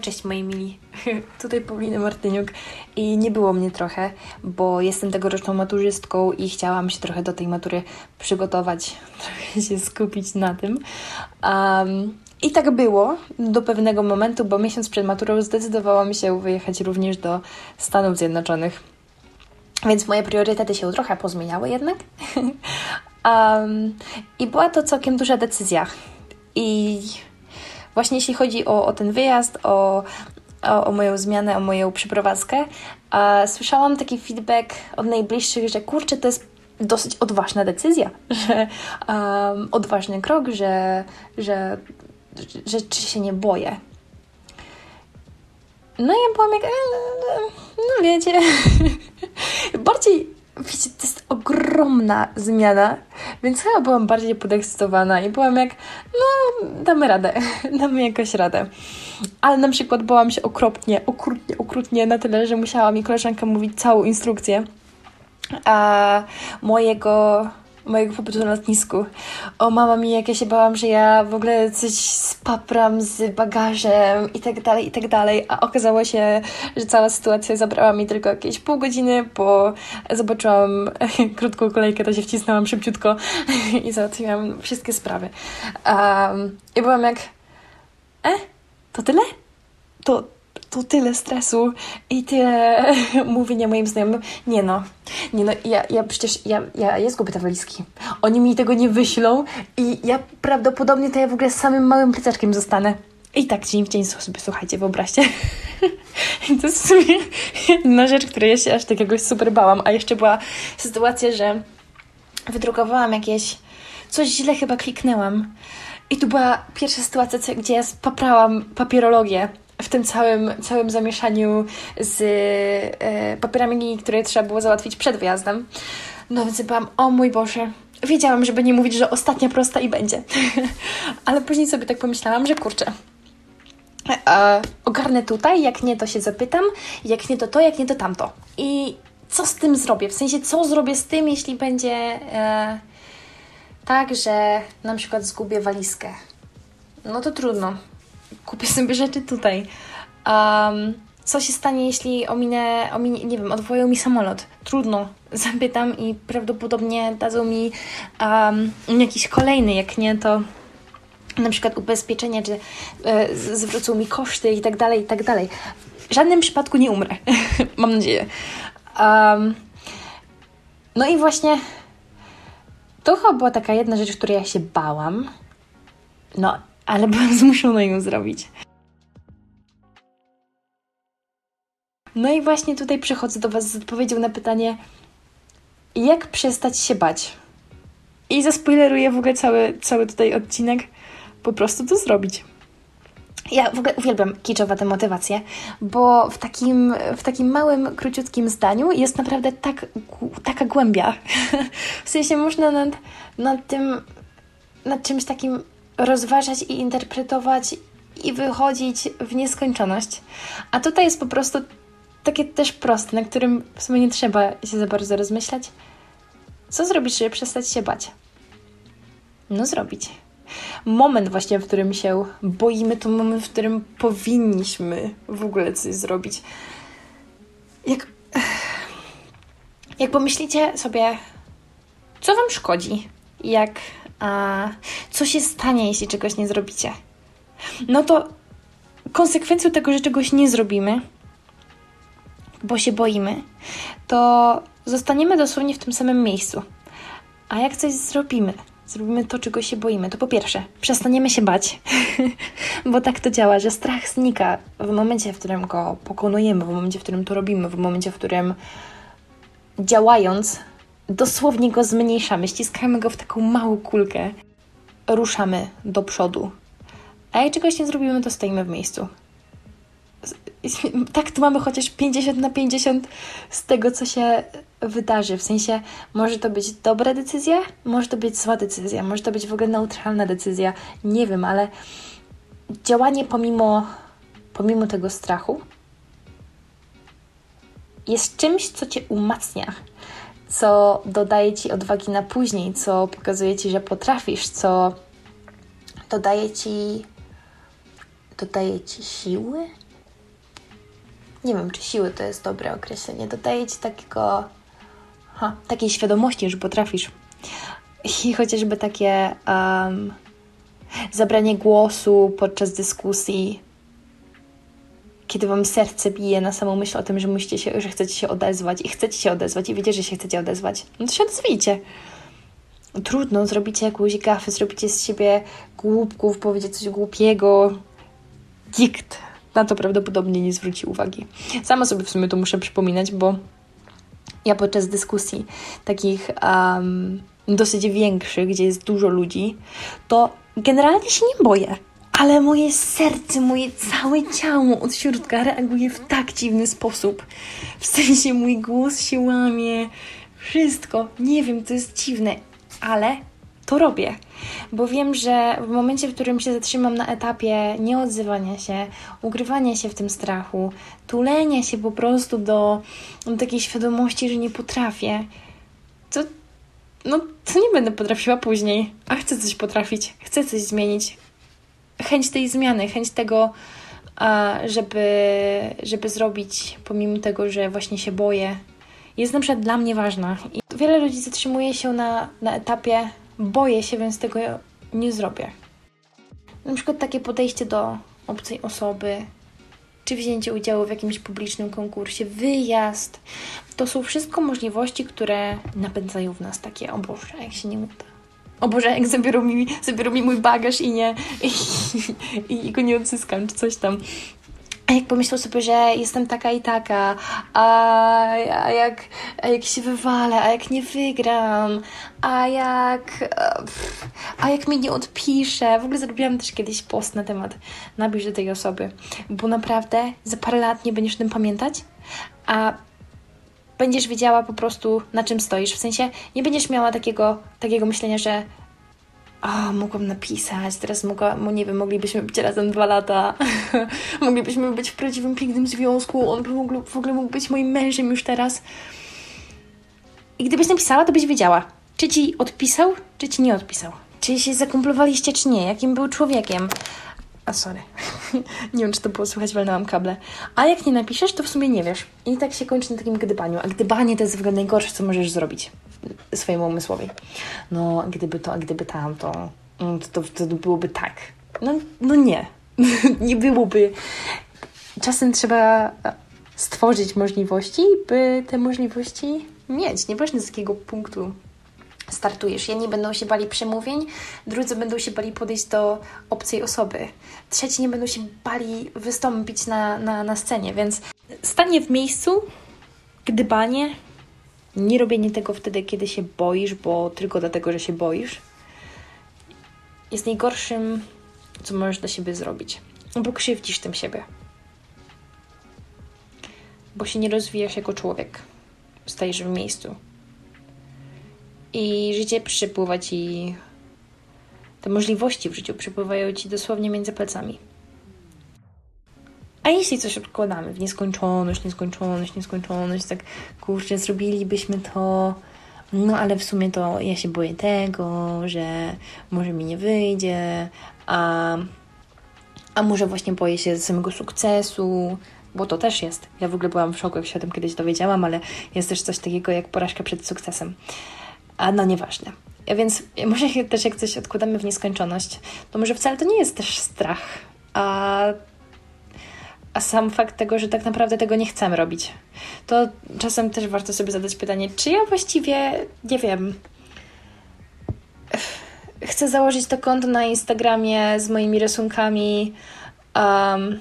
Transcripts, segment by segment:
Cześć moi mili, tutaj Paulina Martyniuk i nie było mnie trochę, bo jestem tegoroczną maturzystką i chciałam się trochę do tej matury przygotować, trochę się skupić na tym. Um, I tak było do pewnego momentu, bo miesiąc przed maturą zdecydowałam się wyjechać również do Stanów Zjednoczonych. Więc moje priorytety się trochę pozmieniały jednak. um, I była to całkiem duża decyzja. I właśnie jeśli chodzi o, o ten wyjazd, o, o, o, moją zmianę, o moją przeprowadzkę, słyszałam taki feedback od najbliższych, że kurczę, to jest dosyć odważna decyzja, że um, odważny krok, że, że, że, że się nie boję. No ja byłam jak, no wiecie, bardziej wiecie, to jest ogromna zmiana, więc chyba byłam bardziej podekscytowana i byłam jak, no, damy radę, damy jakoś radę. Ale na przykład bałam się okropnie, okrutnie, okrutnie na tyle, że musiała mi koleżanka mówić całą instrukcję a mojego mojego pobytu na lotnisku. O mama mi, jak ja się bałam, że ja w ogóle coś spapram z bagażem i tak dalej, i tak dalej, a okazało się, że cała sytuacja zabrała mi tylko jakieś pół godziny, bo zobaczyłam krótką kolejkę, to się wcisnęłam szybciutko i załatwiłam wszystkie sprawy. Um, I byłam jak, e, to tyle? To, to tyle stresu i tyle mówienia moim znajomym. Nie no, nie no, ja, ja przecież, ja, ja, ja zgubię te walizki. Oni mi tego nie wyślą i ja prawdopodobnie to ja w ogóle z samym małym plecaczkiem zostanę. I tak dzień w dzień sobie, słuchajcie, wyobraźcie. to jest w sumie jedna rzecz, której ja się aż takiego super bałam. A jeszcze była sytuacja, że wydrukowałam jakieś... Coś źle chyba kliknęłam. I tu była pierwsza sytuacja, gdzie ja spaprałam papierologię w tym całym, całym zamieszaniu z e, papierami, które trzeba było załatwić przed wyjazdem. No więc byłam, o mój Boże, wiedziałam, żeby nie mówić, że ostatnia prosta i będzie. Ale później sobie tak pomyślałam, że kurczę, e, ogarnę tutaj, jak nie, to się zapytam, jak nie, to to, jak nie, to tamto. I co z tym zrobię? W sensie, co zrobię z tym, jeśli będzie e, tak, że na przykład zgubię walizkę? No to trudno kupię sobie rzeczy tutaj. Um, co się stanie, jeśli ominę, ominie, nie wiem, odwołają mi samolot? Trudno. Zapytam i prawdopodobnie dadzą mi um, jakiś kolejny, jak nie, to na przykład ubezpieczenie, czy e, zwrócą mi koszty i tak dalej, i tak dalej. W żadnym przypadku nie umrę. Mam nadzieję. Um, no i właśnie to chyba była taka jedna rzecz, której ja się bałam. No ale byłam zmuszona ją zrobić. No i właśnie tutaj przychodzę do Was z odpowiedzią na pytanie, jak przestać się bać? I zaspoileruję w ogóle cały, cały tutaj odcinek, po prostu to zrobić. Ja w ogóle uwielbiam kiczowate motywacje, bo w takim, w takim małym, króciutkim zdaniu jest naprawdę tak, taka głębia. w sensie można nad, nad tym, nad czymś takim rozważać i interpretować i wychodzić w nieskończoność. A tutaj jest po prostu takie też proste, na którym w sumie nie trzeba się za bardzo rozmyślać. Co zrobić, żeby przestać się bać? No zrobić. Moment właśnie, w którym się boimy, to moment, w którym powinniśmy w ogóle coś zrobić. Jak, jak pomyślicie sobie, co Wam szkodzi, jak a co się stanie, jeśli czegoś nie zrobicie? No to konsekwencją tego, że czegoś nie zrobimy, bo się boimy, to zostaniemy dosłownie w tym samym miejscu. A jak coś zrobimy, zrobimy to, czego się boimy, to po pierwsze, przestaniemy się bać, bo tak to działa, że strach znika w momencie, w którym go pokonujemy, w momencie, w którym to robimy, w momencie, w którym działając dosłownie go zmniejszamy, ściskamy go w taką małą kulkę, ruszamy do przodu. A jak czegoś nie zrobimy, to stoimy w miejscu. Tak, tu mamy chociaż 50 na 50 z tego, co się wydarzy. W sensie, może to być dobra decyzja, może to być zła decyzja, może to być w ogóle neutralna decyzja. Nie wiem, ale działanie pomimo, pomimo tego strachu jest czymś, co cię umacnia co dodaje ci odwagi na później, co pokazuje ci, że potrafisz, co dodaje ci, dodaje ci siły. nie wiem, czy siły to jest dobre określenie, dodaje Ci takiego, ha, takiej świadomości, że potrafisz. I chociażby takie um, zabranie głosu podczas dyskusji, kiedy Wam serce bije na samą myśl o tym, że musicie się, że chcecie się odezwać i chcecie się odezwać i wiecie, że się chcecie odezwać, no to się odezwijcie. Trudno, zrobicie jakąś gafę, zrobicie z siebie głupków, powiedzieć coś głupiego. Nikt na to prawdopodobnie nie zwróci uwagi. Sama sobie w sumie to muszę przypominać, bo ja podczas dyskusji takich um, dosyć większych, gdzie jest dużo ludzi, to generalnie się nie boję. Ale moje serce, moje całe ciało od środka reaguje w tak dziwny sposób. W sensie mój głos się łamie, wszystko. Nie wiem, to jest dziwne, ale to robię, bo wiem, że w momencie, w którym się zatrzymam na etapie nieodzywania się, ukrywania się w tym strachu, tulenia się po prostu do, do takiej świadomości, że nie potrafię, to, no, to nie będę potrafiła później, a chcę coś potrafić, chcę coś zmienić. Chęć tej zmiany, chęć tego, żeby, żeby zrobić, pomimo tego, że właśnie się boję, jest na przykład dla mnie ważna. I wiele ludzi zatrzymuje się na, na etapie boję się, więc tego nie zrobię. Na przykład takie podejście do obcej osoby, czy wzięcie udziału w jakimś publicznym konkursie, wyjazd. To są wszystko możliwości, które napędzają w nas takie, o jak się nie uda. O Boże, jak zabiorą mi, zabiorą mi mój bagaż i nie, i, i, go nie odzyskam, czy coś tam. A jak pomyślał sobie, że jestem taka i taka, a, a, jak, a jak się wywalę, a jak nie wygram, a jak, a jak mi nie odpisze. W ogóle zrobiłam też kiedyś post na temat napisz do tej osoby, bo naprawdę za parę lat nie będziesz tym pamiętać, a będziesz wiedziała po prostu na czym stoisz. W sensie nie będziesz miała takiego, takiego myślenia, że a, mogłam napisać, teraz mogłam, nie wiem, moglibyśmy być razem dwa lata, moglibyśmy być w prawdziwym, pięknym związku, on by mógł, w ogóle mógł być moim mężem już teraz. I gdybyś napisała, to byś wiedziała, czy ci odpisał, czy ci nie odpisał. Czy się zakumplowaliście, czy nie, jakim był człowiekiem. A sorry. nie wiem, czy to było słychać, walnęłam kable. A jak nie napiszesz, to w sumie nie wiesz. I tak się kończy na takim gdybaniu. A gdybanie to jest w ogóle najgorsze, co możesz zrobić swojemu umysłowi. No, gdyby to, a gdyby tamto, to, to, to byłoby tak. No, no nie. nie byłoby. Czasem trzeba stworzyć możliwości, by te możliwości mieć. Nieważne z jakiego punktu startujesz. Jedni będą się bali przemówień, drudzy będą się bali podejść do obcej osoby, trzeci nie będą się bali wystąpić na, na, na scenie, więc stanie w miejscu, gdybanie, nie robienie tego wtedy, kiedy się boisz, bo tylko dlatego, że się boisz, jest najgorszym, co możesz dla siebie zrobić. Bo krzywdzisz tym siebie. Bo się nie rozwijasz jako człowiek. Stajesz w miejscu. I życie przypływa ci. Te możliwości w życiu przypływają ci dosłownie między palcami. A jeśli coś odkładamy w nieskończoność, nieskończoność, nieskończoność, tak kurczę, zrobilibyśmy to, no ale w sumie to ja się boję tego, że może mi nie wyjdzie, a, a może właśnie boję się samego sukcesu, bo to też jest. Ja w ogóle byłam w szoku, jak się o tym kiedyś dowiedziałam, ale jest też coś takiego jak porażka przed sukcesem. A no nieważne. Ja więc może też jak coś odkładamy w nieskończoność, to może wcale to nie jest też strach, a a sam fakt tego, że tak naprawdę tego nie chcemy robić. To czasem też warto sobie zadać pytanie, czy ja właściwie, nie wiem, chcę założyć to konto na Instagramie z moimi rysunkami, um,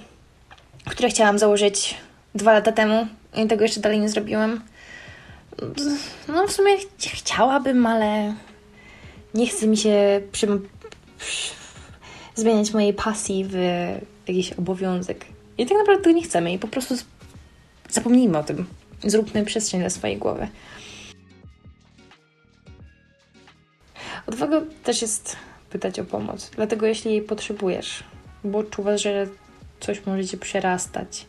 które chciałam założyć dwa lata temu i tego jeszcze dalej nie zrobiłam. No w sumie ch chciałabym, ale nie chce mi się przy, zmieniać mojej pasji w jakiś obowiązek. I tak naprawdę tego nie chcemy i po prostu zapomnijmy o tym. Zróbmy przestrzeń dla swojej głowy. Odwaga też jest pytać o pomoc. Dlatego jeśli jej potrzebujesz, bo czuwasz, że coś może cię przerastać,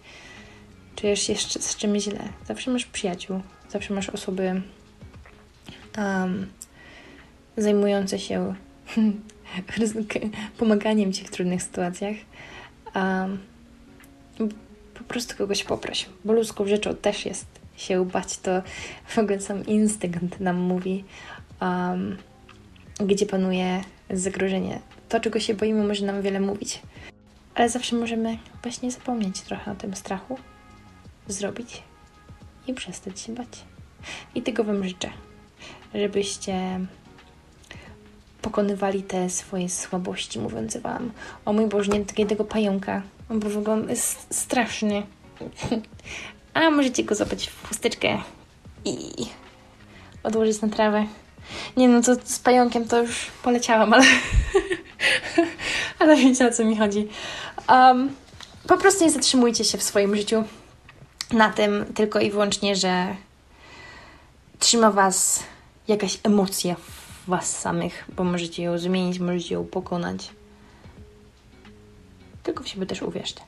czujesz się z czymś źle, zawsze masz przyjaciół, zawsze masz osoby um, zajmujące się pomaganiem ci w trudnych sytuacjach. Um, po prostu kogoś poproś, bo ludzką rzeczą też jest się bać, to w ogóle sam instynkt nam mówi, um, gdzie panuje zagrożenie. To, czego się boimy, może nam wiele mówić, ale zawsze możemy właśnie zapomnieć trochę o tym strachu, zrobić i przestać się bać. I tego Wam życzę, żebyście pokonywali te swoje słabości, mówiąc Wam, o mój Boże, nie dotykaj tego pająka, bo w ogóle jest straszny. A możecie go złapać w chusteczkę i odłożyć na trawę. Nie no, to z pająkiem to już poleciałam, ale ale wiecie o co mi chodzi. Um, po prostu nie zatrzymujcie się w swoim życiu na tym tylko i wyłącznie, że trzyma Was jakaś emocja w Was samych, bo możecie ją zmienić, możecie ją pokonać. Tylko w siebie też uwierzcie.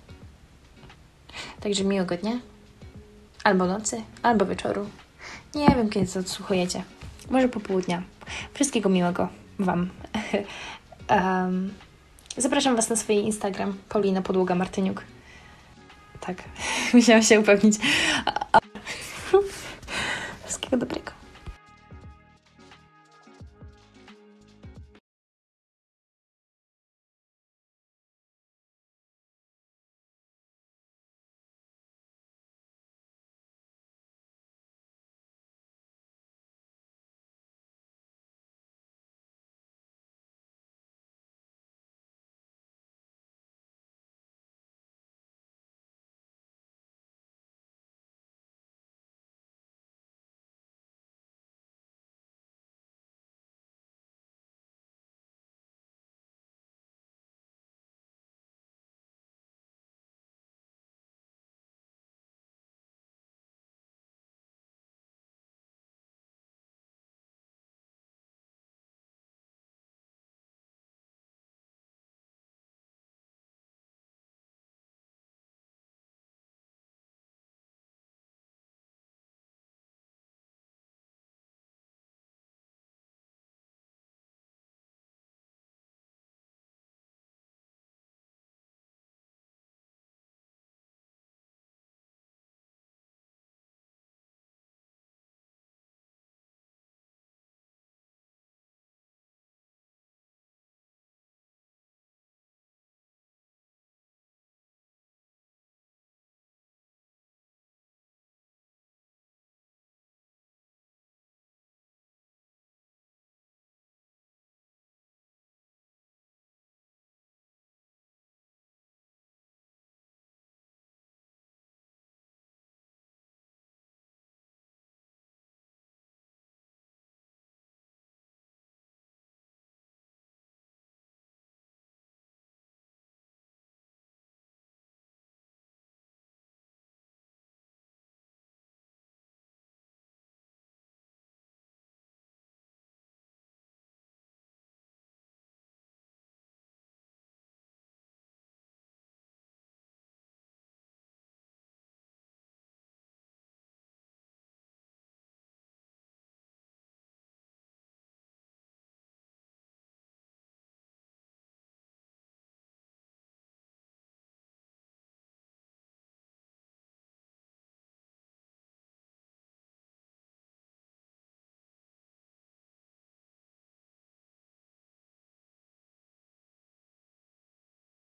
Także miłego dnia, albo nocy, albo wieczoru. Nie wiem, kiedy to odsłuchujecie. Może popołudnia. Wszystkiego miłego Wam. um, zapraszam Was na swój Instagram, Paulina Podłoga Martyniuk. Tak, musiałam się upewnić. Wszystkiego dobrego.